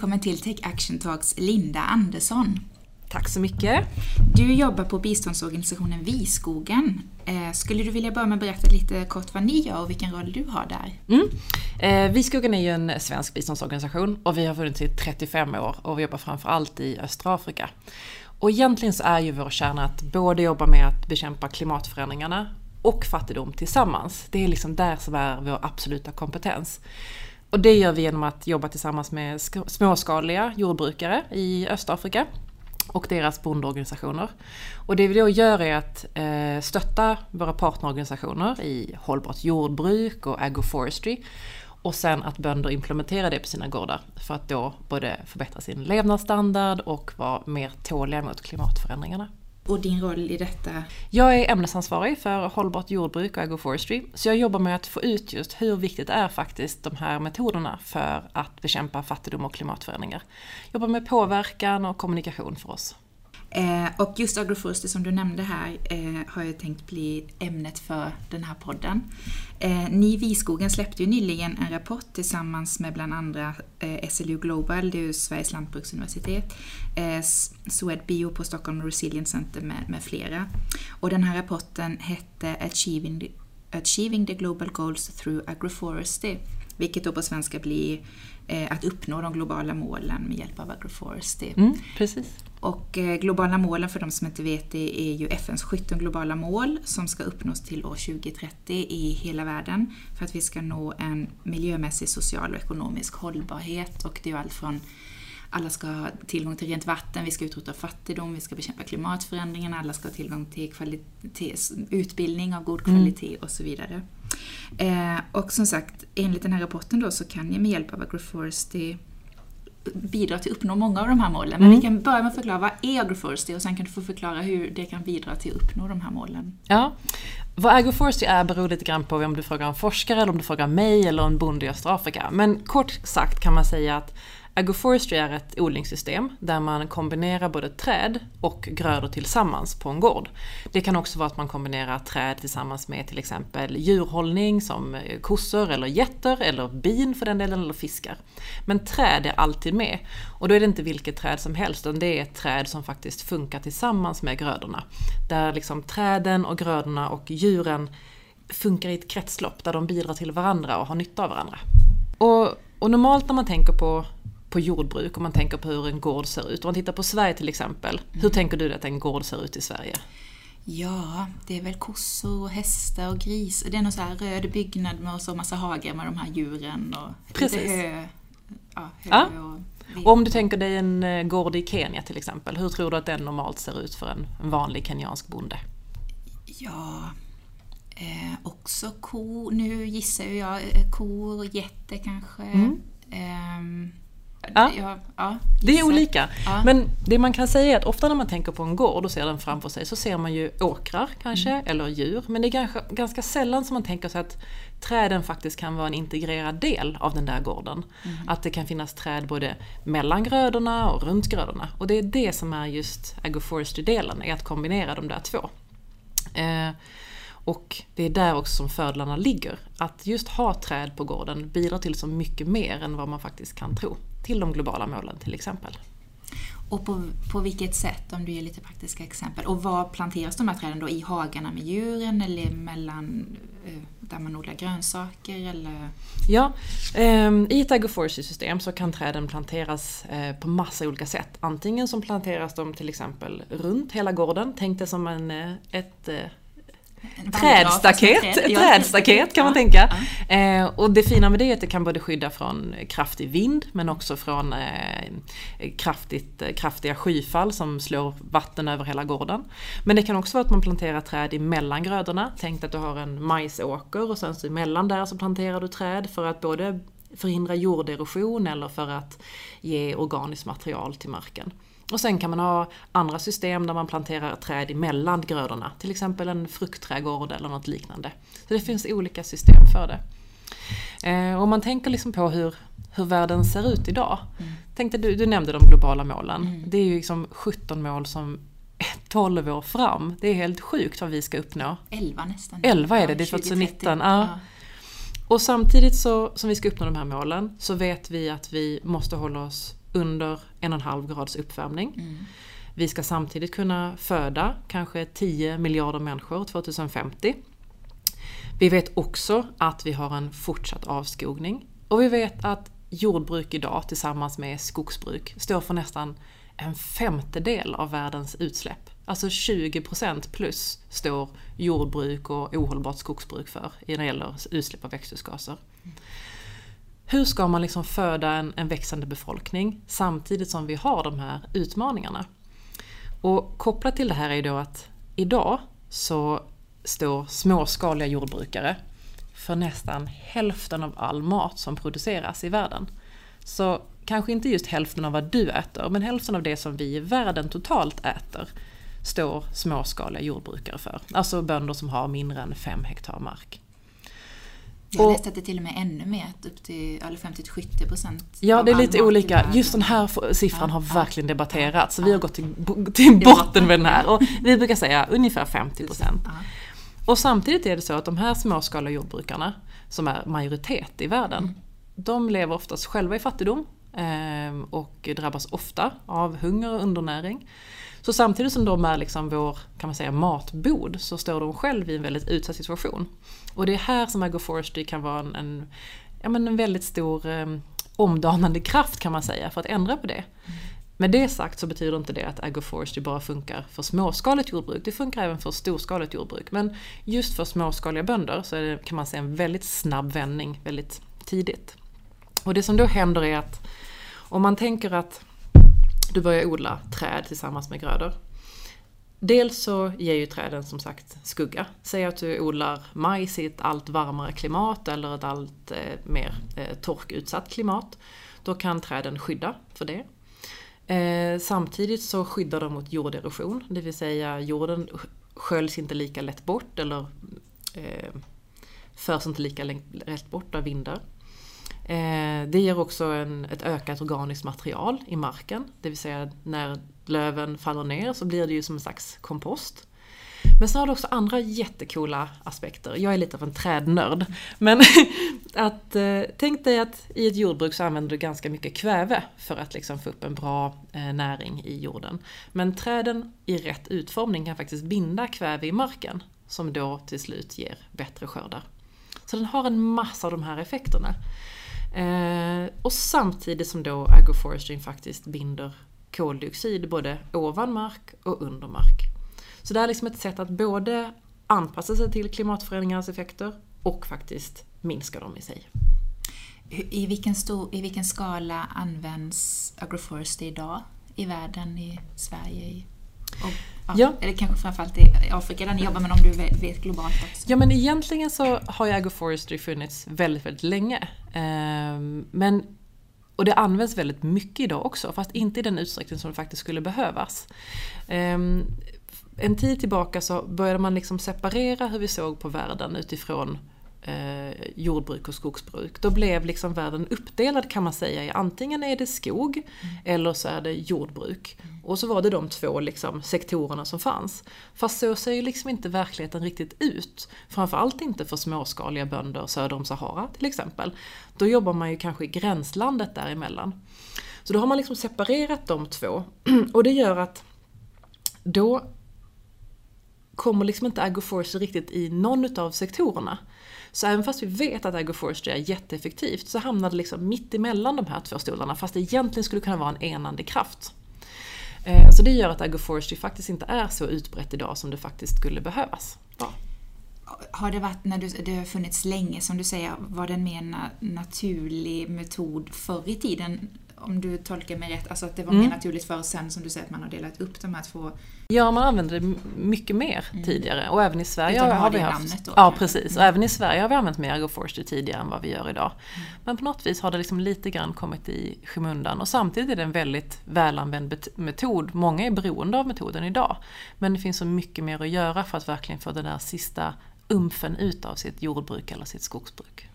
Välkommen till Tech Action Talks Linda Andersson. Tack så mycket. Du jobbar på biståndsorganisationen Viskogen. Eh, skulle du vilja börja med att berätta lite kort vad ni gör och vilken roll du har där? Mm. Eh, Viskogen är ju en svensk biståndsorganisation och vi har funnits i 35 år och vi jobbar framförallt i östra Afrika. Och egentligen så är ju vår kärna att både jobba med att bekämpa klimatförändringarna och fattigdom tillsammans. Det är liksom där som är vår absoluta kompetens. Och det gör vi genom att jobba tillsammans med småskaliga jordbrukare i Östafrika och deras bondeorganisationer. Och det vi då gör är att eh, stötta våra partnerorganisationer i hållbart jordbruk och agroforestry och sen att bönder implementerar det på sina gårdar för att då både förbättra sin levnadsstandard och vara mer tåliga mot klimatförändringarna. Och din roll i detta? Jag är ämnesansvarig för hållbart jordbruk och agroforestry. Så jag jobbar med att få ut just hur viktigt är faktiskt de här metoderna för att bekämpa fattigdom och klimatförändringar. Jag jobbar med påverkan och kommunikation för oss. Eh, och just agroforestry som du nämnde här eh, har jag tänkt bli ämnet för den här podden. Eh, ni Viskogen släppte ju nyligen en rapport tillsammans med bland andra eh, SLU Global, det är ju Sveriges lantbruksuniversitet, eh, Swedbio på Stockholm Resilient Center med, med flera. Och den här rapporten hette Achieving the, Achieving the Global Goals through Agroforestry, vilket då på svenska blir eh, att uppnå de globala målen med hjälp av agroforestry. Mm, precis. Och eh, globala målen, för de som inte vet det, är ju FNs 17 globala mål som ska uppnås till år 2030 i hela världen för att vi ska nå en miljömässig, social och ekonomisk hållbarhet. Och det är ju allt från alla ska ha tillgång till rent vatten, vi ska utrota fattigdom, vi ska bekämpa klimatförändringen, alla ska ha tillgång till utbildning av god mm. kvalitet mm. och så vidare. Eh, och som sagt, enligt den här rapporten då så kan ni med hjälp av agroforestry bidra till att uppnå många av de här målen. Men mm. vi kan börja med att förklara vad agroforestry och sen kan du få förklara hur det kan bidra till att uppnå de här målen. Ja, vad agroforestry är beror lite grann på om du frågar en forskare eller om du frågar mig eller en bonde i östra Afrika. Men kort sagt kan man säga att Agroforestry är ett odlingssystem där man kombinerar både träd och grödor tillsammans på en gård. Det kan också vara att man kombinerar träd tillsammans med till exempel djurhållning som eh, kossor eller getter eller bin för den delen eller fiskar. Men träd är alltid med och då är det inte vilket träd som helst utan det är ett träd som faktiskt funkar tillsammans med grödorna. Där liksom träden och grödorna och djuren funkar i ett kretslopp där de bidrar till varandra och har nytta av varandra. Och, och normalt när man tänker på på jordbruk om man tänker på hur en gård ser ut. Om man tittar på Sverige till exempel, hur mm. tänker du att en gård ser ut i Sverige? Ja, det är väl kossor, och hästar och gris. Det är någon så här röd byggnad med så massa hage med de här djuren och Precis. lite hö. Ja, hö ja. Och, och om du tänker dig en eh, gård i Kenya till exempel, hur tror du att den normalt ser ut för en, en vanlig kenyansk bonde? Ja, eh, också ko, nu gissar jag, eh, kor och getter kanske. Mm. Eh, Ja. ja, ja det är olika. Ja. Men det man kan säga är att ofta när man tänker på en gård och ser den framför sig så ser man ju åkrar kanske, mm. eller djur. Men det är ganska, ganska sällan som man tänker sig att träden faktiskt kan vara en integrerad del av den där gården. Mm. Att det kan finnas träd både mellan grödorna och runt grödorna. Och det är det som är just agroforestry-delen, är att kombinera de där två. Eh, och det är där också som fördelarna ligger. Att just ha träd på gården bidrar till så mycket mer än vad man faktiskt kan tro till de globala målen till exempel. Och på, på vilket sätt, om du ger lite praktiska exempel? Och var planteras de här träden då? I hagarna med djuren eller mellan eh, där man odlar grönsaker? Eller? Ja, eh, i ett agroforestry-system så kan träden planteras eh, på massa olika sätt. Antingen som planteras de till exempel runt hela gården, tänk dig som en, eh, ett trädstaket, träd. trädstaket kan man tänka. Eh, och det fina med det är att det kan både skydda från kraftig vind men också från eh, kraftigt, eh, kraftiga skyfall som slår vatten över hela gården. Men det kan också vara att man planterar träd emellan grödorna. Tänk att du har en majsåker och sen så emellan där så planterar du träd för att både förhindra jorderosion eller för att ge organiskt material till marken. Och sen kan man ha andra system där man planterar träd emellan grödorna, till exempel en fruktträdgård eller något liknande. Så det finns olika system för det. Eh, om man tänker liksom på hur, hur världen ser ut idag. Mm. Tänkte du, du nämnde de globala målen. Mm. Det är ju liksom 17 mål som 12 år fram. Det är helt sjukt vad vi ska uppnå. 11 nästan. 11 är det, det är 2019. Ja. Och samtidigt så, som vi ska uppnå de här målen så vet vi att vi måste hålla oss under en och en halv grads uppvärmning. Mm. Vi ska samtidigt kunna föda kanske 10 miljarder människor 2050. Vi vet också att vi har en fortsatt avskogning. Och vi vet att jordbruk idag tillsammans med skogsbruk står för nästan en femtedel av världens utsläpp. Alltså 20% plus står jordbruk och ohållbart skogsbruk för när det gäller utsläpp av växthusgaser. Hur ska man liksom föda en, en växande befolkning samtidigt som vi har de här utmaningarna? Och kopplat till det här är då att idag så står småskaliga jordbrukare för nästan hälften av all mat som produceras i världen. Så kanske inte just hälften av vad du äter, men hälften av det som vi i världen totalt äter står småskaliga jordbrukare för. Alltså bönder som har mindre än fem hektar mark. Jag läste att det till och med är ännu mer, upp till 50-70 procent. Ja, det är lite olika. Just den här siffran har verkligen debatterats, så vi har gått till, till botten med den här. Och vi brukar säga ungefär 50 procent. Och samtidigt är det så att de här småskaliga jordbrukarna, som är majoritet i världen, mm. de lever oftast själva i fattigdom ehm, och drabbas ofta av hunger och undernäring. Så samtidigt som de är liksom vår kan man säga, matbod så står de själv i en väldigt utsatt situation. Och det är här som agroforestry kan vara en, en, ja, men en väldigt stor eh, omdanande kraft kan man säga för att ändra på det. Mm. Med det sagt så betyder inte det att agroforestry bara funkar för småskaligt jordbruk. Det funkar även för storskaligt jordbruk. Men just för småskaliga bönder så det, kan man se en väldigt snabb vändning väldigt tidigt. Och det som då händer är att om man tänker att du börjar odla träd tillsammans med grödor. Dels så ger ju träden som sagt skugga. Säg att du odlar majs i ett allt varmare klimat eller ett allt eh, mer eh, torkutsatt klimat. Då kan träden skydda för det. Eh, samtidigt så skyddar de mot jorderosion, det vill säga jorden sköljs inte lika lätt bort eller eh, förs inte lika lätt bort av vindar. Eh, det ger också en, ett ökat organiskt material i marken, det vill säga när löven faller ner så blir det ju som en slags kompost. Men sen har det också andra jättekola aspekter. Jag är lite av en trädnörd. Men att, eh, tänk dig att i ett jordbruk så använder du ganska mycket kväve för att liksom få upp en bra eh, näring i jorden. Men träden i rätt utformning kan faktiskt binda kväve i marken som då till slut ger bättre skördar. Så den har en massa av de här effekterna. Eh, och samtidigt som då agroforestry faktiskt binder koldioxid både ovan mark och under mark. Så det är liksom ett sätt att både anpassa sig till klimatförändringarnas effekter och faktiskt minska dem i sig. I vilken, stor, I vilken skala används agroforestry idag i världen, i Sverige? Och, ja. Eller kanske framförallt i Afrika där ni jobbar, men om du vet globalt också? Ja, men egentligen så har ju agroforestry funnits väldigt, väldigt länge. Ehm, men och det används väldigt mycket idag också, fast inte i den utsträckning som det faktiskt skulle behövas. Ehm, en tid tillbaka så började man liksom separera hur vi såg på världen utifrån eh, jordbruk och skogsbruk. Då blev liksom världen uppdelad kan man säga i antingen är det skog mm. eller så är det jordbruk. Mm. Och så var det de två liksom, sektorerna som fanns. Fast så ser ju liksom inte verkligheten riktigt ut. Framförallt inte för småskaliga bönder söder om Sahara till exempel. Då jobbar man ju kanske i gränslandet däremellan. Så då har man liksom separerat de två. Och det gör att då kommer liksom inte agroforestry riktigt i någon av sektorerna. Så även fast vi vet att agroforestry är jätteeffektivt så hamnar det liksom mitt emellan de här två stolarna fast det egentligen skulle kunna vara en enande kraft. Eh, så det gör att agroforestry faktiskt inte är så utbrett idag som det faktiskt skulle behövas. Ja. Har det varit, när du, det har funnits länge som du säger, var det en mer naturlig metod förr i tiden om du tolkar mig rätt, alltså att det var mm. mer naturligt för sen som du säger att man har delat upp de här två Ja, man använde det mycket mer mm. tidigare och även i Sverige Utan har vi haft... Då, ja, precis. Och mm. även i Sverige har vi använt mer agroforestry tidigare än vad vi gör idag. Mm. Men på något vis har det liksom lite grann kommit i skymundan och samtidigt är det en väldigt välanvänd metod. Många är beroende av metoden idag. Men det finns så mycket mer att göra för att verkligen få den där sista umfen ut av sitt jordbruk eller sitt skogsbruk.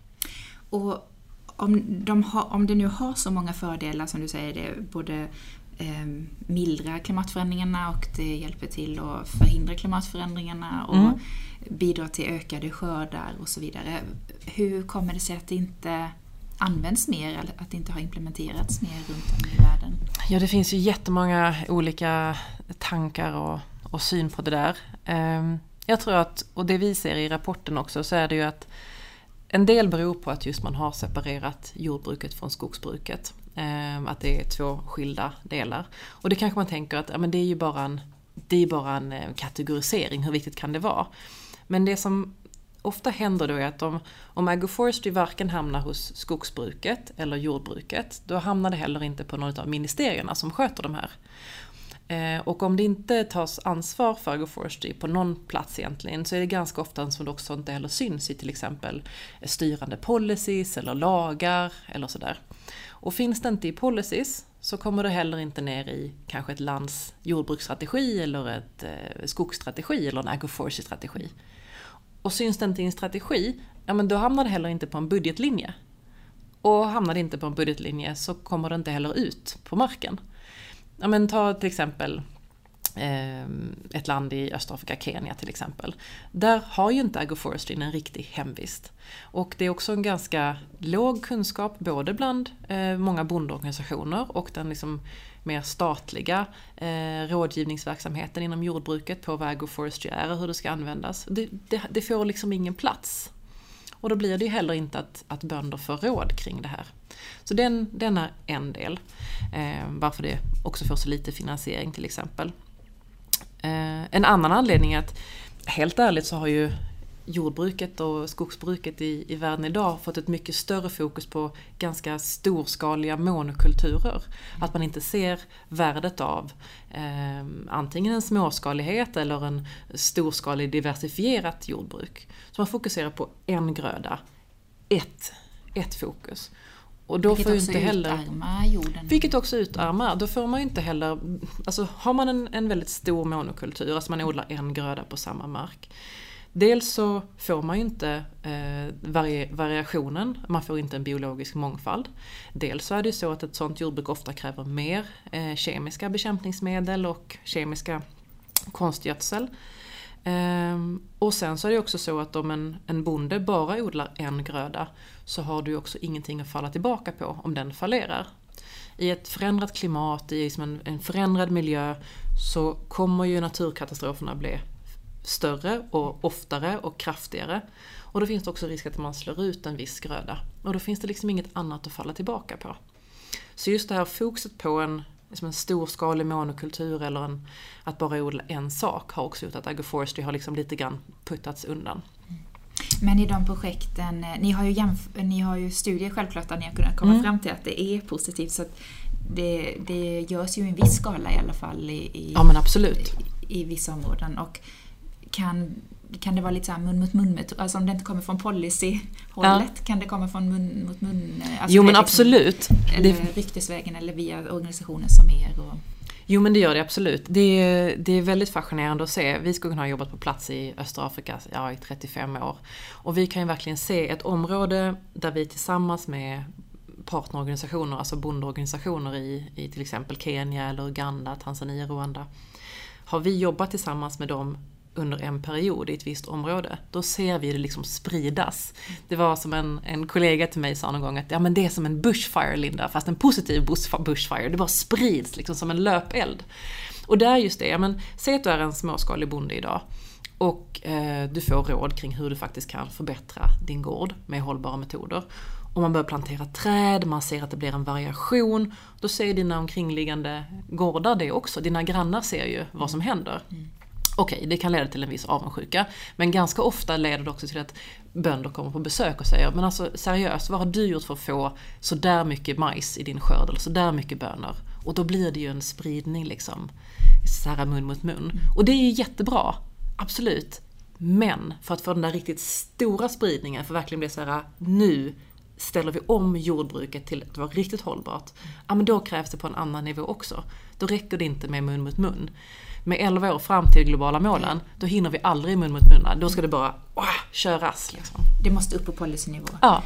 Och om, de har, om det nu har så många fördelar som du säger, det både eh, mildra klimatförändringarna och det hjälper till att förhindra klimatförändringarna och mm. bidra till ökade skördar och så vidare. Hur kommer det sig att det inte används mer, eller att det inte har implementerats mer runt om i världen? Ja, det finns ju jättemånga olika tankar och, och syn på det där. Ehm, jag tror att, och det vi ser i rapporten också, så är det ju att en del beror på att just man har separerat jordbruket från skogsbruket. Ehm, att det är två skilda delar. Och det kanske man tänker att ja, men det är ju bara en, det är bara en eh, kategorisering, hur viktigt kan det vara? Men det som ofta händer då är att om, om agroforestry varken hamnar hos skogsbruket eller jordbruket, då hamnar det heller inte på något av ministerierna som sköter de här. Eh, och om det inte tas ansvar för agroforestry på någon plats egentligen så är det ganska ofta som det också inte heller syns i till exempel styrande policies eller lagar eller sådär. Och finns det inte i policies så kommer det heller inte ner i kanske ett lands jordbruksstrategi eller ett eh, skogsstrategi eller en agroforestry-strategi. Och syns det inte i en strategi, ja men då hamnar det heller inte på en budgetlinje. Och hamnar det inte på en budgetlinje så kommer det inte heller ut på marken. Ja men ta till exempel eh, ett land i Östafrika, Kenya till exempel. Där har ju inte agroforestry en riktig hemvist. Och det är också en ganska låg kunskap både bland eh, många bondeorganisationer och den liksom mer statliga eh, rådgivningsverksamheten inom jordbruket på vad agroforestry är och hur det ska användas. Det, det, det, får liksom ingen plats. Och då blir det ju heller inte att, att bönder får råd kring det här. Så den, den är en del. Eh, varför det också får så lite finansiering till exempel. Eh, en annan anledning är att helt ärligt så har ju jordbruket och skogsbruket i, i världen idag fått ett mycket större fokus på ganska storskaliga monokulturer. Att man inte ser värdet av eh, antingen en småskalighet eller en storskalig diversifierat jordbruk. Så man fokuserar på en gröda, ett, ett fokus. Och då vilket får också inte heller, utarmar jorden. Vilket också utarmar. Då får man ju inte heller... Alltså har man en, en väldigt stor monokultur, alltså man odlar en gröda på samma mark. Dels så får man ju inte eh, vari variationen, man får inte en biologisk mångfald. Dels så är det ju så att ett sådant jordbruk ofta kräver mer eh, kemiska bekämpningsmedel och kemiska konstgödsel. Ehm, och sen så är det också så att om en, en bonde bara odlar en gröda så har du också ingenting att falla tillbaka på om den fallerar. I ett förändrat klimat, i liksom en, en förändrad miljö så kommer ju naturkatastroferna bli större och oftare och kraftigare. Och då finns det också risk att man slår ut en viss gröda. Och då finns det liksom inget annat att falla tillbaka på. Så just det här fokuset på en, liksom en storskalig monokultur eller en, att bara odla en sak har också gjort att agroforestry har liksom lite grann puttats undan. Men i de projekten, eh, ni har ju, ni har ju studier självklart där ni har kunnat komma mm. fram till att det är positivt. Så det, det görs ju i en viss skala i alla fall i, i, ja, men absolut. i, i vissa områden. Och kan, kan det vara lite så mun mot mun, alltså om det inte kommer från policyhållet, ja. kan det komma från mun mot mun? Alltså jo men liksom, absolut. Eller det... ryktesvägen eller via organisationer som er? Och... Jo men det gör det absolut. Det är, det är väldigt fascinerande att se. Vi skulle ha jobbat på plats i östra Afrika ja, i 35 år. Och vi kan ju verkligen se ett område där vi tillsammans med partnerorganisationer, alltså bondeorganisationer i, i till exempel Kenya eller Uganda, Tanzania, Rwanda. Har vi jobbat tillsammans med dem under en period i ett visst område, då ser vi det liksom spridas. Det var som en, en kollega till mig sa någon gång att ja, men det är som en bushfire Linda, fast en positiv bushfire. Det bara sprids liksom som en löpeld. Och det är just det, ja, men säg att du är en småskalig bonde idag och eh, du får råd kring hur du faktiskt kan förbättra din gård med hållbara metoder. Och man börjar plantera träd, man ser att det blir en variation. Då ser dina omkringliggande gårdar det också. Dina grannar ser ju vad som händer. Mm. Okej, okay, det kan leda till en viss avundsjuka. Men ganska ofta leder det också till att bönder kommer på besök och säger Men alltså seriöst, vad har du gjort för att få så där mycket majs i din skörd? Eller så där mycket bönor? Och då blir det ju en spridning liksom. Så här mun mot mun. Och det är ju jättebra. Absolut. Men för att få den där riktigt stora spridningen, för att verkligen bli så här nu ställer vi om jordbruket till att vara riktigt hållbart. Ja men då krävs det på en annan nivå också. Då räcker det inte med mun mot mun med 11 år fram till globala målen, då hinner vi aldrig mun mot mun. Då ska det bara åh, köras. Liksom. Det måste upp på policynivå. Ja.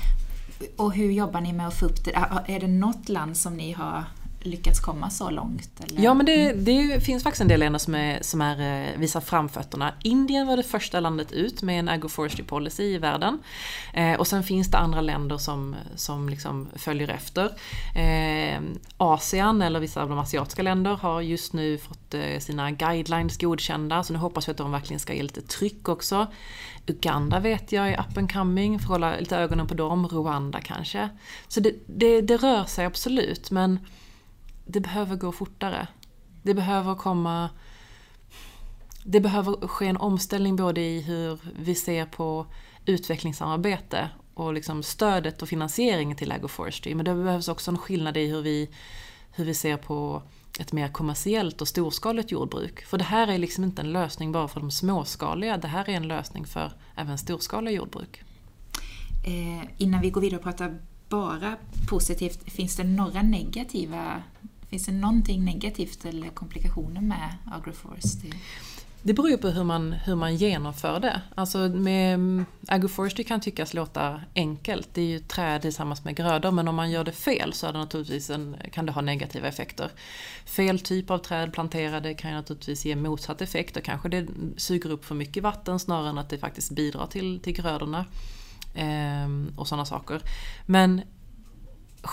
Och hur jobbar ni med att få upp det? Är det något land som ni har lyckats komma så långt? Eller? Ja men det, det, finns faktiskt en del länder som, är, som är, eh, visar framfötterna. Indien var det första landet ut med en agroforestry policy i världen. Eh, och sen finns det andra länder som, som liksom följer efter. Eh, Asien eller vissa av de asiatiska länder, har just nu fått eh, sina guidelines godkända. Så nu hoppas vi att de verkligen ska ge lite tryck också. Uganda vet jag är up and coming, får hålla lite ögonen på dem. Rwanda kanske. Så det, det, det rör sig absolut, men det behöver gå fortare. Det behöver komma... Det behöver ske en omställning både i hur vi ser på utvecklingssamarbete och liksom stödet och finansieringen till agroforestry. Men det behövs också en skillnad i hur vi, hur vi ser på ett mer kommersiellt och storskaligt jordbruk. För det här är liksom inte en lösning bara för de småskaliga, det här är en lösning för även storskaliga jordbruk. Eh, innan vi går vidare och pratar bara positivt, finns det några negativa Finns det någonting negativt eller komplikationer med agroforestry? Det beror ju på hur man, hur man genomför det. Alltså med mm, agroforestry kan tyckas låta enkelt. Det är ju träd tillsammans med grödor men om man gör det fel så är det naturligtvis en, kan det ha negativa effekter. Fel typ av träd planterade kan ju naturligtvis ge motsatt effekt och kanske det suger upp för mycket vatten snarare än att det faktiskt bidrar till, till grödorna. Ehm, och sådana saker. Men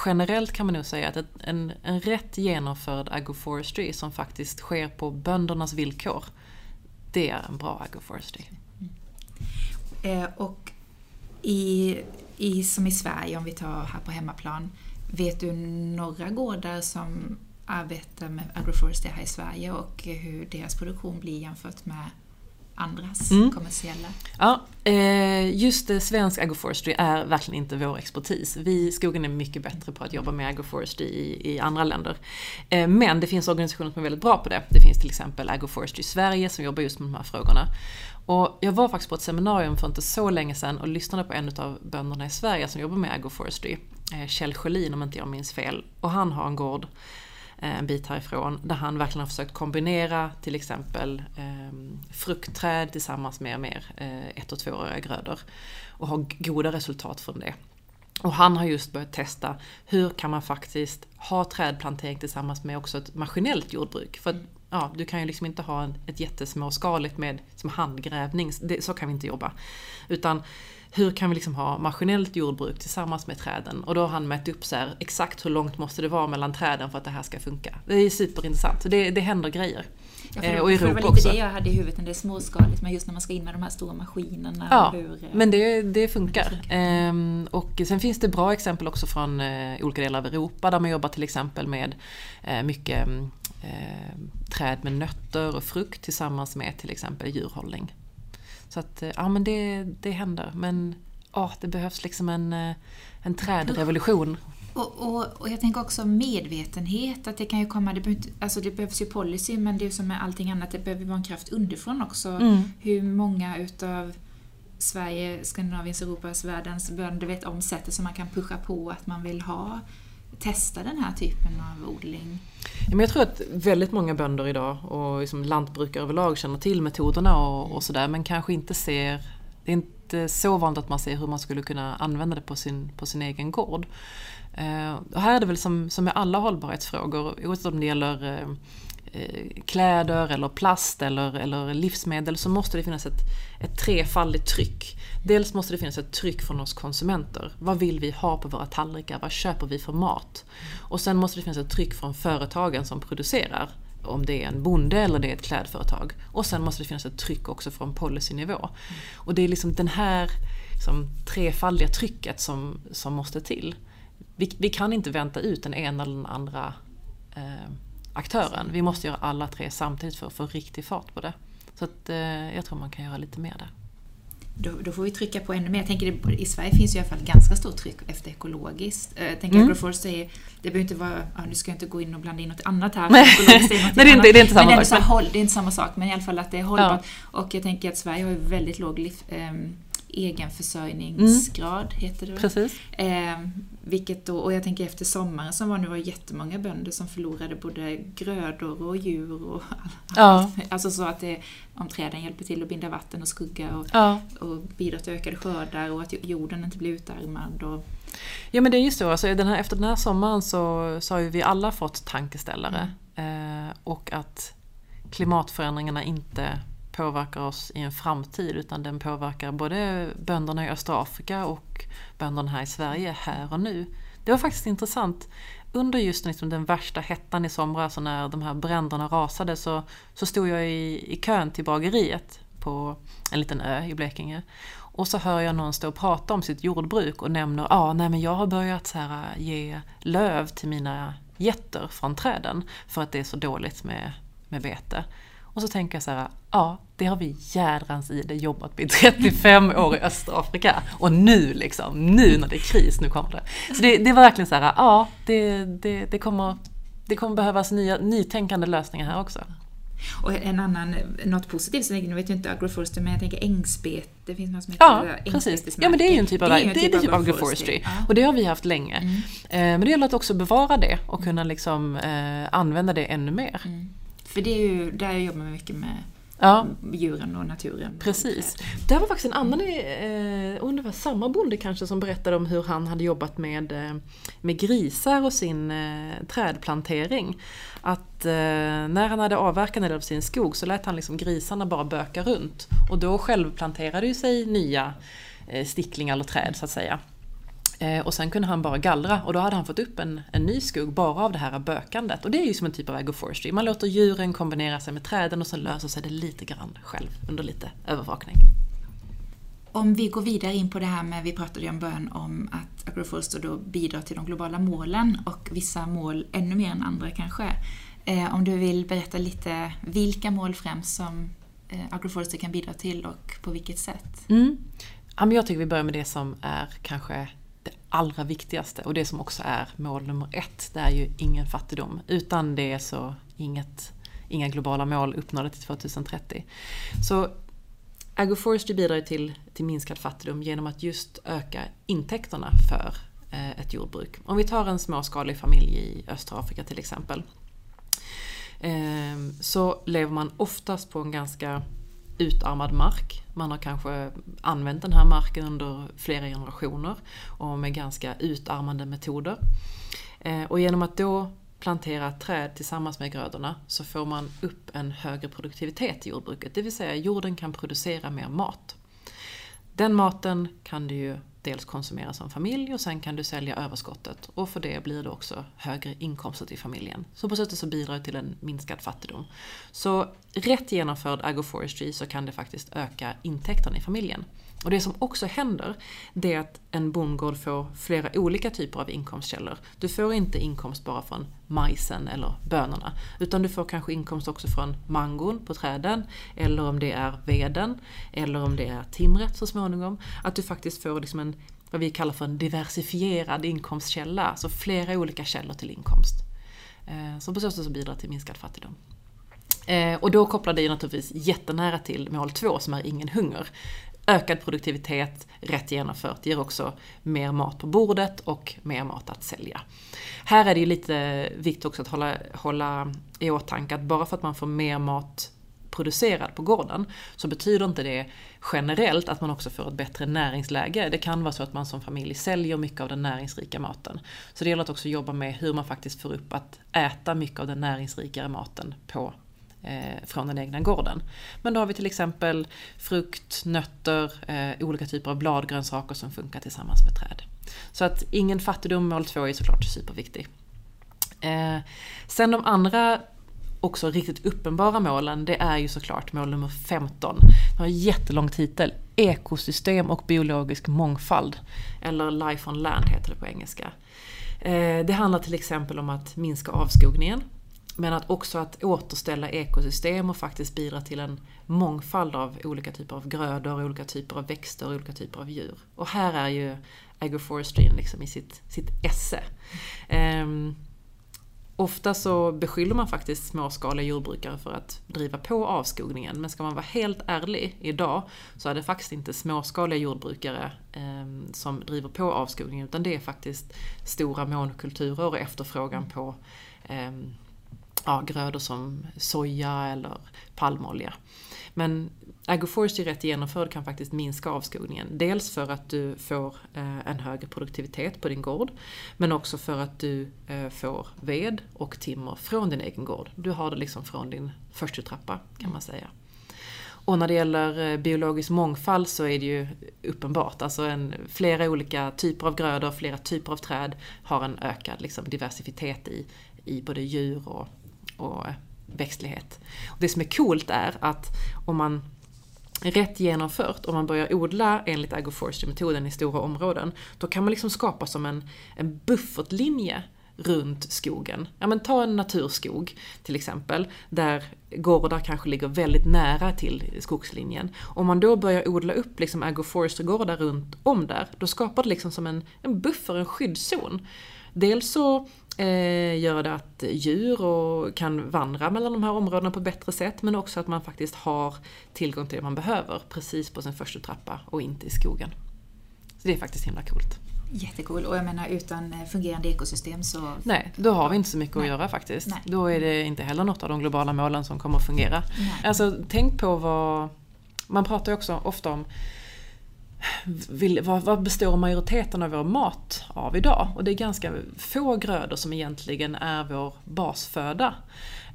generellt kan man nog säga att en, en rätt genomförd agroforestry som faktiskt sker på böndernas villkor, det är en bra agroforestry. Mm. Eh, och i, i, som i Sverige, om vi tar här på hemmaplan, vet du några gårdar som arbetar med agroforestry här i Sverige och hur deras produktion blir jämfört med andras mm. kommersiella? Ja, eh, just svensk agroforestry är verkligen inte vår expertis. Vi, skogen är mycket bättre på att jobba med agroforestry i, i andra länder. Eh, men det finns organisationer som är väldigt bra på det. Det finns till exempel Agroforestry Sverige som jobbar just med de här frågorna. Och jag var faktiskt på ett seminarium för inte så länge sedan och lyssnade på en av bönderna i Sverige som jobbar med agroforestry. Eh, Kjell Sjölin om inte jag minns fel. Och han har en gård Eh, en bit härifrån där han verkligen har försökt kombinera till exempel eh, fruktträd tillsammans med mer eh, ett och tvååriga grödor och har goda resultat från det. Och han har just börjat testa hur kan man faktiskt ha trädplantering tillsammans med också ett maskinellt jordbruk. För ja, du kan ju liksom inte ha ett jättesmåskaligt med som handgrävning, det, så kan vi inte jobba. Utan hur kan vi liksom ha maskinellt jordbruk tillsammans med träden? Och då har han mätt upp så här, exakt hur långt måste det vara mellan träden för att det här ska funka. Det är superintressant, så det, det händer grejer. Ja, för, eh, och i Europa det var lite också. det jag hade i huvudet, det är småskaligt, men just när man ska in med de här stora maskinerna. Ja, hur, eh, men det, det funkar. Det funkar. Ehm, och sen finns det bra exempel också från eh, olika delar av Europa där man jobbar till exempel med mycket träd med nötter och frukt tillsammans med till exempel djurhållning. Så att, eh, ja men det, det händer. Men oh, det behövs liksom en, eh, en trädrevolution. Och, och, och, jag tänker också medvetenhet, att det kan ju komma, det, behövs, alltså det behövs ju policy men det är som med allting annat, det behöver vara en kraft underifrån också. Mm. Hur många utav Sverige, Skandinaviens, Europas, världens bönder vet om sättet som man kan pusha på att man vill ha, testa den här typen av odling? jag tror att väldigt många bönder idag och liksom lantbrukare överlag känner till metoderna och, och sådär men kanske inte ser, det är inte så vanligt att man ser hur man skulle kunna använda det på sin, på sin egen gård. Eh, och här är det väl som, som med alla hållbarhetsfrågor, oavsett om det gäller eh, eh, kläder eller plast eller, eller livsmedel så måste det finnas ett, ett trefaldigt tryck. Dels måste det finnas ett tryck från oss konsumenter. Vad vill vi ha på våra tallrikar? Vad köper vi för mat? Och sen måste det finnas ett tryck från företagen som producerar. Om det är en bonde eller det är ett klädföretag. Och sen måste det finnas ett tryck också från policynivå. Och det är liksom den här liksom, trefaldiga trycket som, som måste till. Vi, vi, kan inte vänta ut den ena eller den andra eh, aktören. Vi måste göra alla tre samtidigt för att få riktig fart på det. Så att, eh, jag tror man kan göra lite mer där. Då, då, får vi trycka på ännu mer. Jag tänker det, I Sverige finns ju i alla fall ganska stort tryck efter ekologiskt. Eh, jag tänker mm. Agroforest säger, det behöver inte vara, ja, nu ska jag inte gå in och blanda in något annat här. Nej, det, är inte, det är inte samma men sak. Men det är inte samma sak, men i alla fall att det är hållbart. Ja. Och jag tänker att Sverige har ju väldigt låg liv, ähm, egenförsörjningsgrad, mm. heter det Precis. Eh, vilket då, och jag tänker efter sommaren som var nu var jättemånga bönder som förlorade både grödor och djur och ja. Alltså så att det, om träden hjälper till att binda vatten och skugga och, ja. och bidrar till ökade skördar och att jorden inte blir utarmad. Och, Ja men det är ju så, alltså, den här, efter den här sommaren så, så har ju vi alla fått tankeställare. Eh, och att klimatförändringarna inte påverkar oss i en framtid utan den påverkar både bönderna i östra Afrika och bönderna här i Sverige här och nu. Det var faktiskt intressant. Under just liksom den värsta hettan i somras och när de här bränderna rasade så, så stod jag i, i kön till bageriet på en liten ö i Blekinge. Och så hör jag någon stå och prata om sitt jordbruk och nämner att ah, nej, men jag har börjat så här, äh, ge löv till mina getter från träden för att det är så dåligt med, med bete. Och så tänker jag så här, ja det har vi jädrans i det jobbat med i 35 år i Östafrika. Och nu liksom, nu när det är kris, nu kommer det. Så det, det var verkligen så här, ja det, det, det, kommer, det kommer behövas nya, nytänkande lösningar här också. Och en annan, något positivt, nu vet jag inte agroforestry, men jag tänker ängsbete, det finns något som heter Ja, precis. Ja men det är ju en typ av, det är en typ, typ av agroforestry. Ja. Och det har vi haft länge. Mm. Eh, men det gäller att också bevara det och kunna liksom eh, använda det ännu mer. Mm. För det är ju, där jobbar man mycket med ja. djuren och naturen. Precis. Det var faktiskt en annan, eh, och var samma bonde kanske som berättade om hur han hade jobbat med, eh, med grisar och sin eh, trädplantering. Att eh, när han hade avverkat en del av sin skog så lät han liksom grisarna bara böka runt. Och då självplanterade ju sig nya eh, sticklingar eller träd så att säga. Eh, och sen kunde han bara gallra och då hade han fått upp en, en ny skog bara av det här bökandet. Och det är ju som en typ av agroforestry. Man låter djuren kombinera sig med träden och sen löser sig det lite grann själv under lite övervakning. Om vi går vidare in på det här med, vi pratade ju om början om att agroforestry då bidrar till de globala målen och vissa mål ännu mer än andra kanske. Eh, om du vill berätta lite vilka mål främst som eh, agroforestry kan bidra till och på vilket sätt? Mm. Ja, jag tycker vi börjar med det som är kanske allra viktigaste och det som också är mål nummer ett, det är ju ingen fattigdom. Utan det så inget, inga globala mål uppnådda till 2030. Så Agroforestry bidrar till, till minskad fattigdom genom att just öka intäkterna för eh, ett jordbruk. Om vi tar en småskalig familj i östra Afrika till exempel. Eh, så lever man oftast på en ganska utarmad mark. Man har kanske använt den här marken under flera generationer och med ganska utarmande metoder. Eh, och genom att då plantera träd tillsammans med grödorna så får man upp en högre produktivitet i jordbruket. Det vill säga jorden kan producera mer mat. Den maten kan du ju dels konsumera som familj och sen kan du sälja överskottet och för det blir det också högre inkomster till familjen. Så på sättet så bidrar det till en minskad fattigdom. Så rätt genomförd agroforestry så kan det faktiskt öka intäkterna i familjen. Och det som också händer, det är att en bondgård får flera olika typer av inkomstkällor. Du får inte inkomst bara från majsen eller bönorna, utan du får kanske inkomst också från mangon på träden, eller om det är veden, eller om det är timret så småningom. Att du faktiskt får liksom en, vad vi kallar för en diversifierad inkomstkälla, alltså flera olika källor till inkomst. Eh, som så på så sätt bidrar till minskad fattigdom. Eh, och då kopplar det ju naturligtvis jättenära till mål två som är ingen hunger ökad produktivitet, rätt genomfört, ger också mer mat på bordet och mer mat att sälja. Här är det ju lite viktigt också att hålla, hålla i åtanke att bara för att man får mer mat producerad på gården så betyder inte det generellt att man också får ett bättre näringsläge. Det kan vara så att man som familj säljer mycket av den näringsrika maten. Så det gäller att också jobba med hur man faktiskt får upp att äta mycket av den näringsrikare maten på Eh, från den egna gården. Men då har vi till exempel frukt, nötter, eh, olika typer av bladgrönsaker som funkar tillsammans med träd. Så att ingen fattigdom, mål 2 är såklart superviktig. Eh, sen de andra också riktigt uppenbara målen, det är ju såklart mål nummer 15. Det har en jättelång titel. Ekosystem och biologisk mångfald. Eller Life on Land heter det på engelska. Eh, det handlar till exempel om att minska avskogningen men att också att återställa ekosystem och faktiskt bidra till en mångfald av olika typer av grödor, olika typer av växter och olika typer av djur. Och här är ju agroforestry liksom i sitt, sitt esse. Um, ofta så beskyller man faktiskt småskaliga jordbrukare för att driva på avskogningen. Men ska man vara helt ärlig idag så är det faktiskt inte småskaliga jordbrukare um, som driver på avskogningen utan det är faktiskt stora monokulturer och efterfrågan på um, ja, grödor som soja eller palmolja. Men agroforestry rätt genomförd kan faktiskt minska avskogningen. Dels för att du får eh, en högre produktivitet på din gård, men också för att du eh, får ved och timmer från din egen gård. Du har det liksom från din första trappa kan man säga. Och när det gäller eh, biologisk mångfald så är det ju uppenbart. Alltså en, flera olika typer av grödor, flera typer av träd har en ökad liksom, diversitet i, i både djur och, och växtlighet. Och det som är coolt är att om man rätt genomfört, om man börjar odla enligt agroforestry-metoden i stora områden, då kan man liksom skapa som en, en buffertlinje runt skogen. Ja men ta en naturskog till exempel, där gårdar kanske ligger väldigt nära till skogslinjen. Om man då börjar odla upp liksom agroforestry-gårdar runt om där, då skapar det liksom som en, en buffer, en skyddszon. Dels så eh, gör det att djur och kan vandra mellan de här områdena på ett bättre sätt, men också att man faktiskt har tillgång till det man behöver precis på sin första trappa och inte i skogen. Så det är faktiskt himla coolt. Jättekul och jag menar utan eh, fungerande ekosystem så... Nej, då har vi inte så mycket Nej. att göra faktiskt. Nej. Då är det inte heller något av de globala målen som kommer att fungera. Nej. Alltså tänk på vad... Man pratar ju också ofta om vill, vad, vad, består majoriteten av vår mat av idag? Och det är ganska få grödor som egentligen är vår basföda.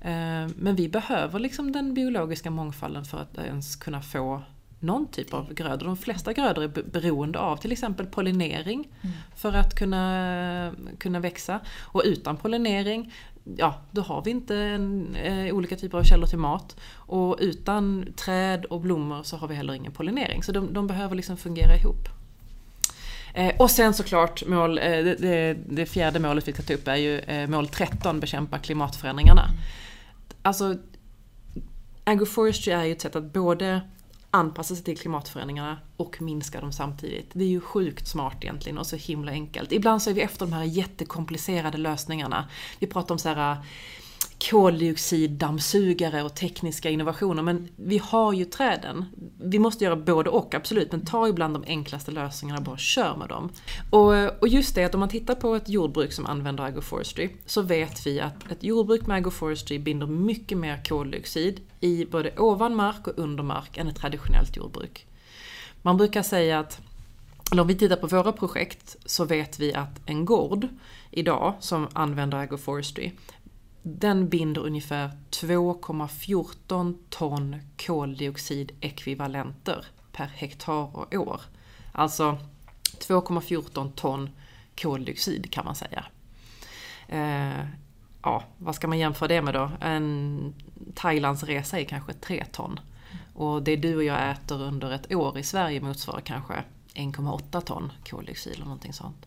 Eh, men vi behöver liksom den biologiska mångfalden för att ens kunna få någon typ av grödor. De flesta grödor är beroende av till exempel pollinering mm. för att kunna, kunna växa. Och utan pollinering, ja då har vi inte en, eh, olika typer av källor till mat. Och utan träd och blommor så har vi heller ingen pollinering. Så de, de behöver liksom fungera ihop. Eh, och sen såklart mål, eh, det, det, fjärde målet vi ska ta upp är ju eh, mål 13, bekämpa klimatförändringarna. Mm. Alltså Agroforestry är ju ett sätt att både anpassa sig till klimatförändringarna och minska dem samtidigt. Det är ju sjukt smart egentligen och så himla enkelt. Ibland så är vi efter de här jättekomplicerade lösningarna. Vi pratar om så här koldioxiddammsugare och tekniska innovationer. Men vi har ju träden. Vi måste göra både och, absolut. Men ta ibland de enklaste lösningarna och bara kör med dem. Och, och just det att om man tittar på ett jordbruk som använder agroforestry så vet vi att ett jordbruk med agroforestry binder mycket mer koldioxid i både ovan mark och under mark än ett traditionellt jordbruk. Man brukar säga att eller om vi tittar på våra projekt så vet vi att en gård idag som använder agroforestry den binder ungefär 2,14 ton koldioxidekvivalenter per hektar och år. Alltså 2,14 ton koldioxid kan man säga. Eh, ja, vad ska man jämföra det med då? En Thailands resa är kanske 3 ton. Och det du och jag äter under ett år i Sverige motsvarar kanske 1,8 ton koldioxid eller någonting sånt.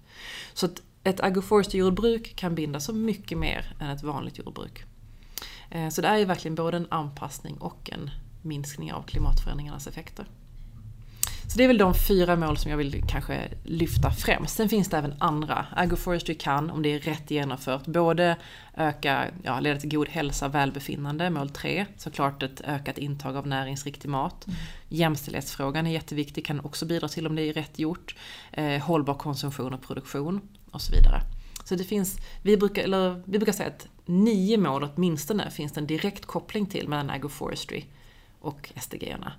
Så ett agroforestry-jordbruk kan binda så mycket mer än ett vanligt jordbruk. Eh, så det är ju verkligen både en anpassning och en minskning av klimatförändringarnas effekter. Så det är väl de fyra mål som jag vill kanske lyfta främst. Sen finns det även andra. Agroforestry kan, om det är rätt genomfört, både öka, ja, leda till god hälsa och välbefinnande, mål 3. Såklart ett ökat intag av näringsriktig mat. Mm. Jämställdhetsfrågan är jätteviktig, kan också bidra till om det är rätt gjort. Eh, hållbar konsumtion och produktion och så vidare. Så det finns, vi brukar, eller, vi brukar säga att nio mål åtminstone finns det en direkt koppling till mellan agroforestry och SDG-erna.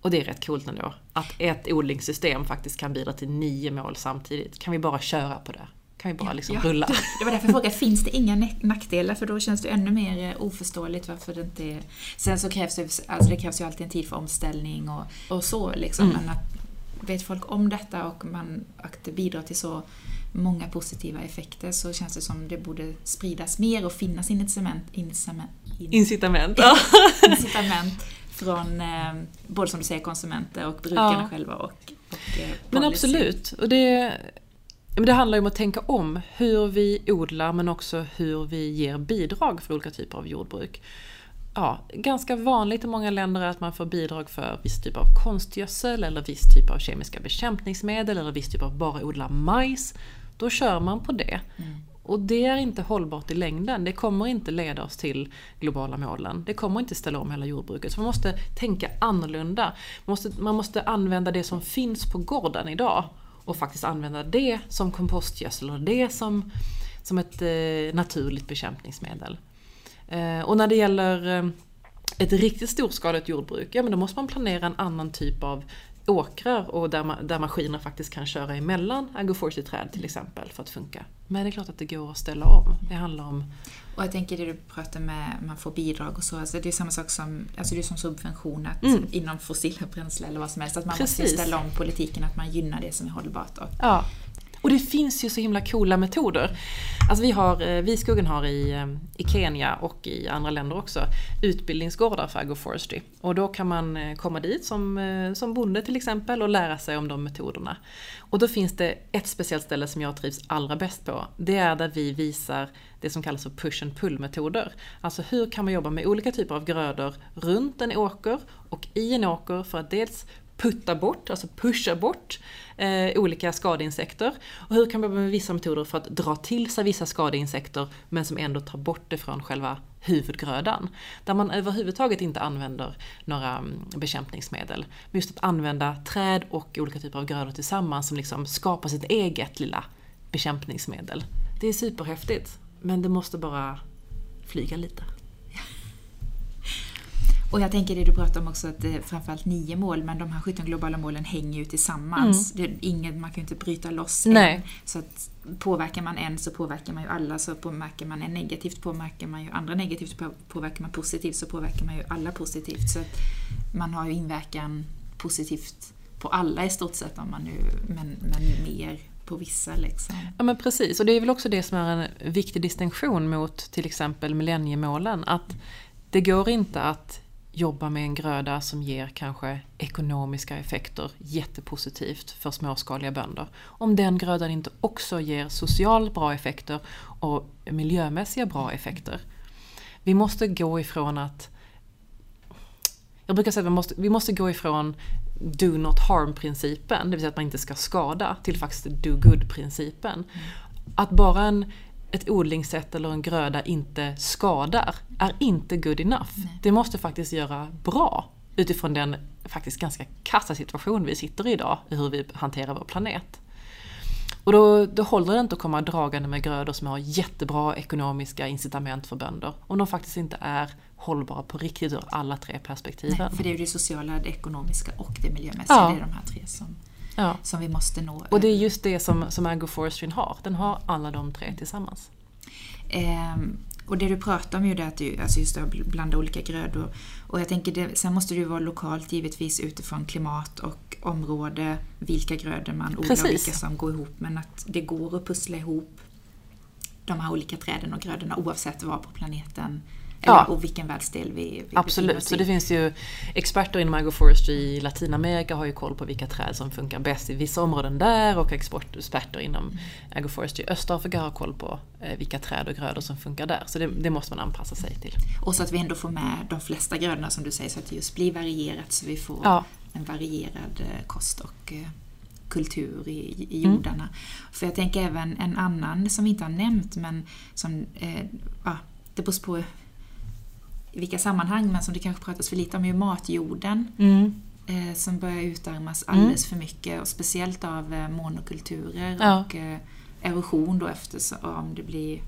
Och det är rätt coolt ändå. Att ett odlingssystem faktiskt kan bidra till nio mål samtidigt. Kan vi bara köra på det? Kan vi bara liksom ja, rulla? Det var därför jag frågade, finns det inga nackdelar? För då känns det ännu mer eh, oförståeligt varför det inte är... Sen så krävs det, alltså det krävs ju alltid en tid för omställning och, och så liksom. Mm. Men att vet folk om detta och man, att det bidrar till så många positiva effekter så känns det som det borde spridas mer och finnas incitament, incitament, incitament, incitament från eh, både som du säger konsumenter och brukarna ja. själva och, och eh, Men absolut. Och det, det handlar ju om att tänka om hur vi odlar men också hur vi ger bidrag för olika typer av jordbruk. Ja, ganska vanligt i många länder är att man får bidrag för viss typ av konstgödsel eller viss typ av kemiska bekämpningsmedel eller viss typ av bara odla majs. Då kör man på det. Mm. Och det är inte hållbart i längden. Det kommer inte leda oss till globala målen. Det kommer inte ställa om hela jordbruket. Så man måste tänka annorlunda. Man måste, man måste använda det som finns på gården idag och faktiskt använda det som kompostgödsel och det som, som ett eh, naturligt bekämpningsmedel. Eh, och när det gäller eh, ett riktigt storskaligt jordbruk, ja men då måste man planera en annan typ av åkrar och där, ma där maskiner faktiskt kan köra emellan agroforestry-träd till exempel för att funka. Men det är klart att det går att ställa om. Det handlar om... Och jag tänker det du pratar med, man får bidrag och så, alltså det är samma sak som, alltså det är som subvention att mm. inom fossila bränslen eller vad som helst, att man Precis. måste ställa om politiken, att man gynnar det som är hållbart. Och, ja. Och det finns ju så himla coola metoder. Alltså vi, har, eh, vi skogen har i, eh, i Kenya och i andra länder också utbildningsgårdar för agroforestry. Och då kan man eh, komma dit som, som bonde till exempel och lära sig om de metoderna. Och då finns det ett speciellt ställe som jag trivs allra bäst på. Det är där vi visar det som kallas för push and pull-metoder. Alltså hur kan man jobba med olika typer av grödor runt en åker och i en åker för att dels putta bort, alltså pusha bort eh, olika skadeinsekter. Och hur kan man med vissa metoder för att dra till sig vissa skadeinsekter men som ändå tar bort det från själva huvudgrödan. Där man överhuvudtaget inte använder några mm, bekämpningsmedel. Men just att använda träd och olika typer av grödor tillsammans som liksom skapar sitt eget lilla bekämpningsmedel. Det är superhäftigt, men det måste bara flyga lite. Och jag tänker det du pratar om också, att det är framförallt nio mål, men de här 17 globala målen hänger ju tillsammans. Mm. Det ingen, man kan ju inte bryta loss Nej. en. Så att påverkar man en så påverkar man ju alla, så påverkar man en negativt påverkar man ju andra negativt, påverkar man positivt så påverkar man ju alla positivt. Så att man har ju inverkan positivt på alla i stort sett, om man nu, men, men mer på vissa. Liksom. Ja men precis, och det är väl också det som är en viktig distinktion mot till exempel millenniemålen. Att det går inte att jobba med en gröda som ger kanske ekonomiska effekter jättepositivt för småskaliga bönder. Om den grödan inte också ger socialt bra effekter och miljömässiga bra effekter. Vi måste gå ifrån att jag brukar säga att vi måste, vi måste gå ifrån do not harm-principen, det vill säga att man inte ska skada, till faktiskt do good-principen. Mm. Att bara en ett odlingssätt eller en gröda inte skadar är inte good enough. Nej. Det måste faktiskt göra bra utifrån den faktiskt ganska kassa situation vi sitter i idag, i hur vi hanterar vår planet. Och då, då håller det inte att komma dragande med grödor som har jättebra ekonomiska incitament för bönder, om de faktiskt inte är hållbara på riktigt ur alla tre perspektiven. Nej, för det är ju det sociala, det ekonomiska och det miljömässiga, ja. det är de här tre som, ja. som vi måste nå. Och det är just det som, som agroforestry har, den har alla de tre tillsammans. Ehm, och det du pratar om är ju det att du alltså just att blanda olika grödor. Och jag tänker det, sen måste det ju vara lokalt givetvis utifrån klimat och område, vilka grödor man odlar och vilka som går ihop. Men att det går att pussla ihop de här olika träden och grödorna oavsett var på planeten Ja. och vilken världsdel vi, vi Absolut, så det finns ju experter inom agroforestry i Latinamerika har ju koll på vilka träd som funkar bäst i vissa områden där och experter inom mm. agroforestry i Östafrika har koll på eh, vilka träd och grödor som funkar där. Så det, det, måste man anpassa sig till. Och så att vi ändå får med de flesta grödorna som du säger, så att det just blir varierat så vi får ja. en varierad eh, kost och eh, kultur i, i mm. jordarna. Mm. För jag tänker även en annan som vi inte har nämnt men som, eh, ja, det beror på i vilka sammanhang, men som det kanske pratas för lite om, är ju matjorden. Mm. Eh, som börjar utarmas mm. alldeles för mycket, och speciellt av eh, monokulturer ja. och eh, erosion då eftersom det blir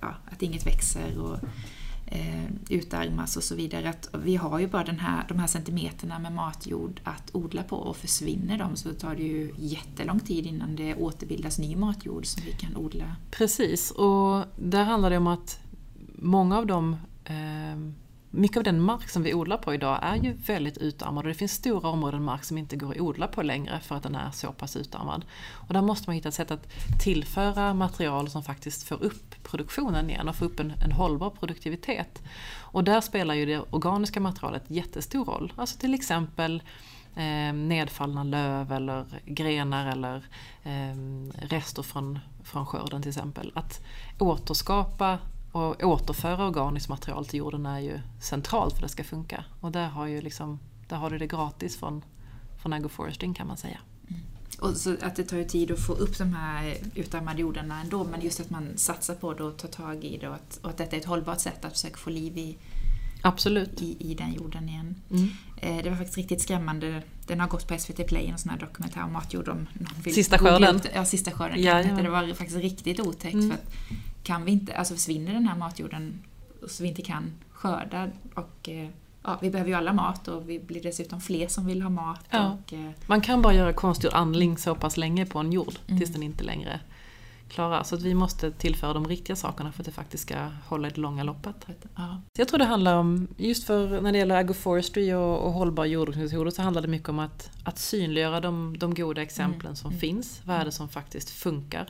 ja, att inget växer och eh, utarmas och så vidare. Att vi har ju bara den här, de här centimeterna med matjord att odla på och försvinner de så tar det ju jättelång tid innan det återbildas ny matjord som vi kan odla. Precis, och där handlar det om att många av de Ehm, mycket av den mark som vi odlar på idag är ju väldigt utarmad och det finns stora områden mark som inte går att odla på längre för att den är så pass utarmad. Och där måste man hitta ett sätt att tillföra material som faktiskt får upp produktionen igen och får upp en, en hållbar produktivitet. Och där spelar ju det organiska materialet jättestor roll. Alltså till exempel eh, nedfallna löv eller grenar eller eh, rester från, från skörden till exempel. Att återskapa och återföra organiskt material till jorden är ju centralt för att det ska funka. Och där har, ju liksom, där har du det gratis från, från agroforesting kan man säga. Mm. Och så att det tar ju tid att få upp de här utarmade jordarna ändå, men just att man satsar på det och tar tag i det och att, och att detta är ett hållbart sätt att försöka få liv i, Absolut. i, i den jorden igen. Mm. Eh, det var faktiskt riktigt skrämmande. Den har gått på SVT Play, en sån här dokumentär om matjord. Om sista skörden? Ja, Sista skörden. Ja, ja. Det var faktiskt riktigt otäckt. Mm. För att kan vi inte, alltså försvinner den här matjorden så vi inte kan skördar. Och, eh, ja, vi behöver ju alla mat och vi blir dessutom fler som vill ha mat. Ja. Och, eh, Man kan bara göra konstgjord andning så pass länge på en jord Mm. tills den inte längre klarar. Så att vi måste tillföra de riktiga sakerna för att det faktiskt ska hålla i det långa loppet. ja. Så jag tror det handlar om, just för när det gäller agroforestry och, och hållbar jordbruksmetoder så handlar det mycket om att, att synliggöra de, de goda exemplen Mm, som mm. finns. Vad är det som faktiskt funkar?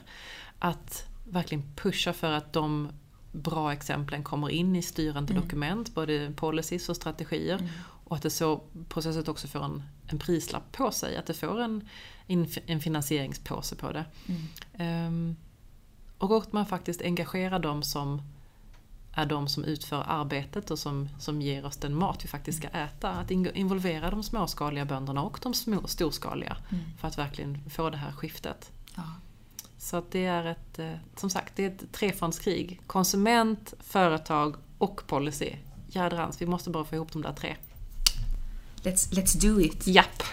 Att verkligen pusha för att de bra exemplen kommer in i styrande Mm. dokument, både policies och strategier. Mm. Och att det så på så sätt också får en, en prislapp på sig, att det får en, en, finansieringspåse på det. Mm. Ehm, och att man faktiskt engagerar de som är de som utför arbetet och som, som ger oss den mat vi faktiskt ska äta. Att in- involvera de småskaliga bönderna och de små, storskaliga Mm. för att verkligen få det här skiftet. Ja. Så det är ett, eh, som sagt, det är ett trefrontskrig. Konsument, företag och policy. Jädrans, vi måste bara få ihop de där tre. Let's, let's do it! Japp!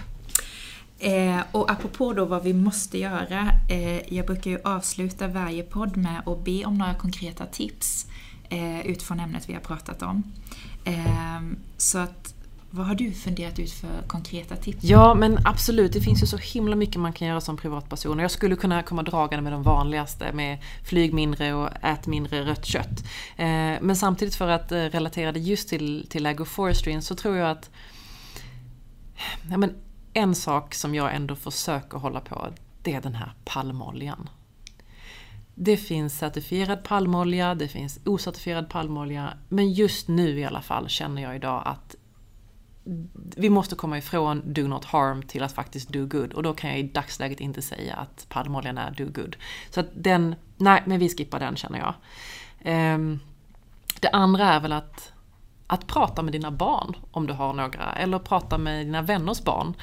Eh, och apropå då vad vi måste göra. Eh, jag brukar ju avsluta varje podd med att be om några konkreta tips eh, utifrån ämnet vi har pratat om. Eh, så att, vad har du funderat ut för konkreta tips? Ja, men absolut. Det finns ju så himla mycket man kan göra som privatperson. Jag skulle kunna komma dragande med de vanligaste, med flyg mindre och ät mindre rött kött. Eh, men samtidigt för att eh, relatera det just till, till agroforestry så tror jag att ja, men en sak som jag ändå försöker hålla på, det är den här palmoljan. Det finns certifierad palmolja, det finns ocertifierad palmolja, men just nu i alla fall känner jag idag att vi måste komma ifrån do not harm till att faktiskt do good. Och då kan jag i dagsläget inte säga att palmoljan är do good. Så att den, nej men vi skippar den känner jag. Ehm, det andra är väl att, att prata med dina barn om du har några, eller prata med dina vänners barn.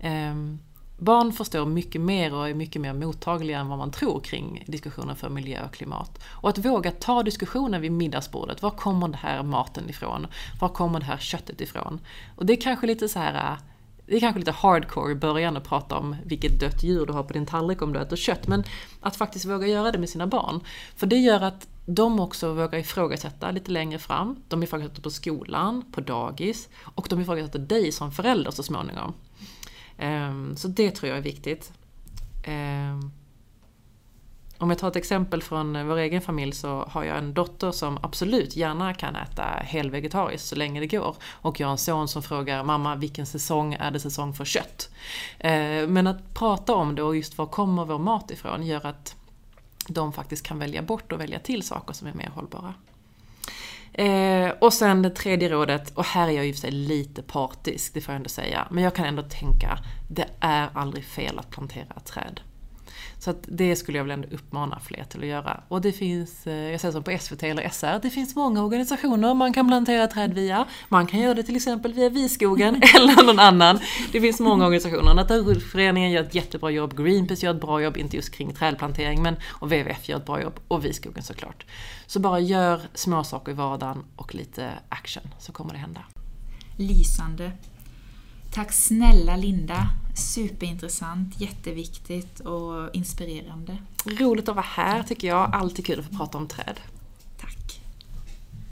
Ehm, barn förstår mycket mer och är mycket mer mottagliga än vad man tror kring diskussionen för miljö och klimat. Och att våga ta diskussionen vid middagsbordet. Var kommer den här maten ifrån? Var kommer det här köttet ifrån? Och det är kanske lite så här äh, det är kanske lite hardcore i början att prata om vilket dött djur du har på din tallrik om du äter kött. Men att faktiskt våga göra det med sina barn. För det gör att de också vågar ifrågasätta lite längre fram. De ifrågasätter på skolan, på dagis och de ifrågasätter dig som förälder så småningom. Ehm, så det tror jag är viktigt. Ehm, om jag tar ett exempel från vår egen familj så har jag en dotter som absolut gärna kan äta helvegetariskt så länge det går. Och jag har en son som frågar mamma vilken säsong är det säsong för kött? Ehm, men att prata om det och just var kommer vår mat ifrån gör att de faktiskt kan välja bort och välja till saker som är mer hållbara. Eh, och sen det tredje rådet, och här är jag i och för sig lite partisk, det får jag ändå säga. Men jag kan ändå tänka, det är aldrig fel att plantera ett träd. Så att det skulle jag väl ändå uppmana fler till att göra. Och det finns, eh, jag säger som på SVT eller SR, det finns många organisationer man kan plantera träd via. Man kan göra det till exempel via Viskogen eller någon annan. Det finns många organisationer. Naturskyddsföreningen gör ett jättebra jobb, Greenpeace gör ett bra jobb, inte just kring trädplantering, men och WWF gör ett bra jobb, och Viskogen såklart. Så bara gör små saker i vardagen och lite action, så kommer det hända. Lysande. Tack snälla Linda. Superintressant, jätteviktigt och inspirerande. Roligt att vara här tycker jag, alltid kul att få prata om träd.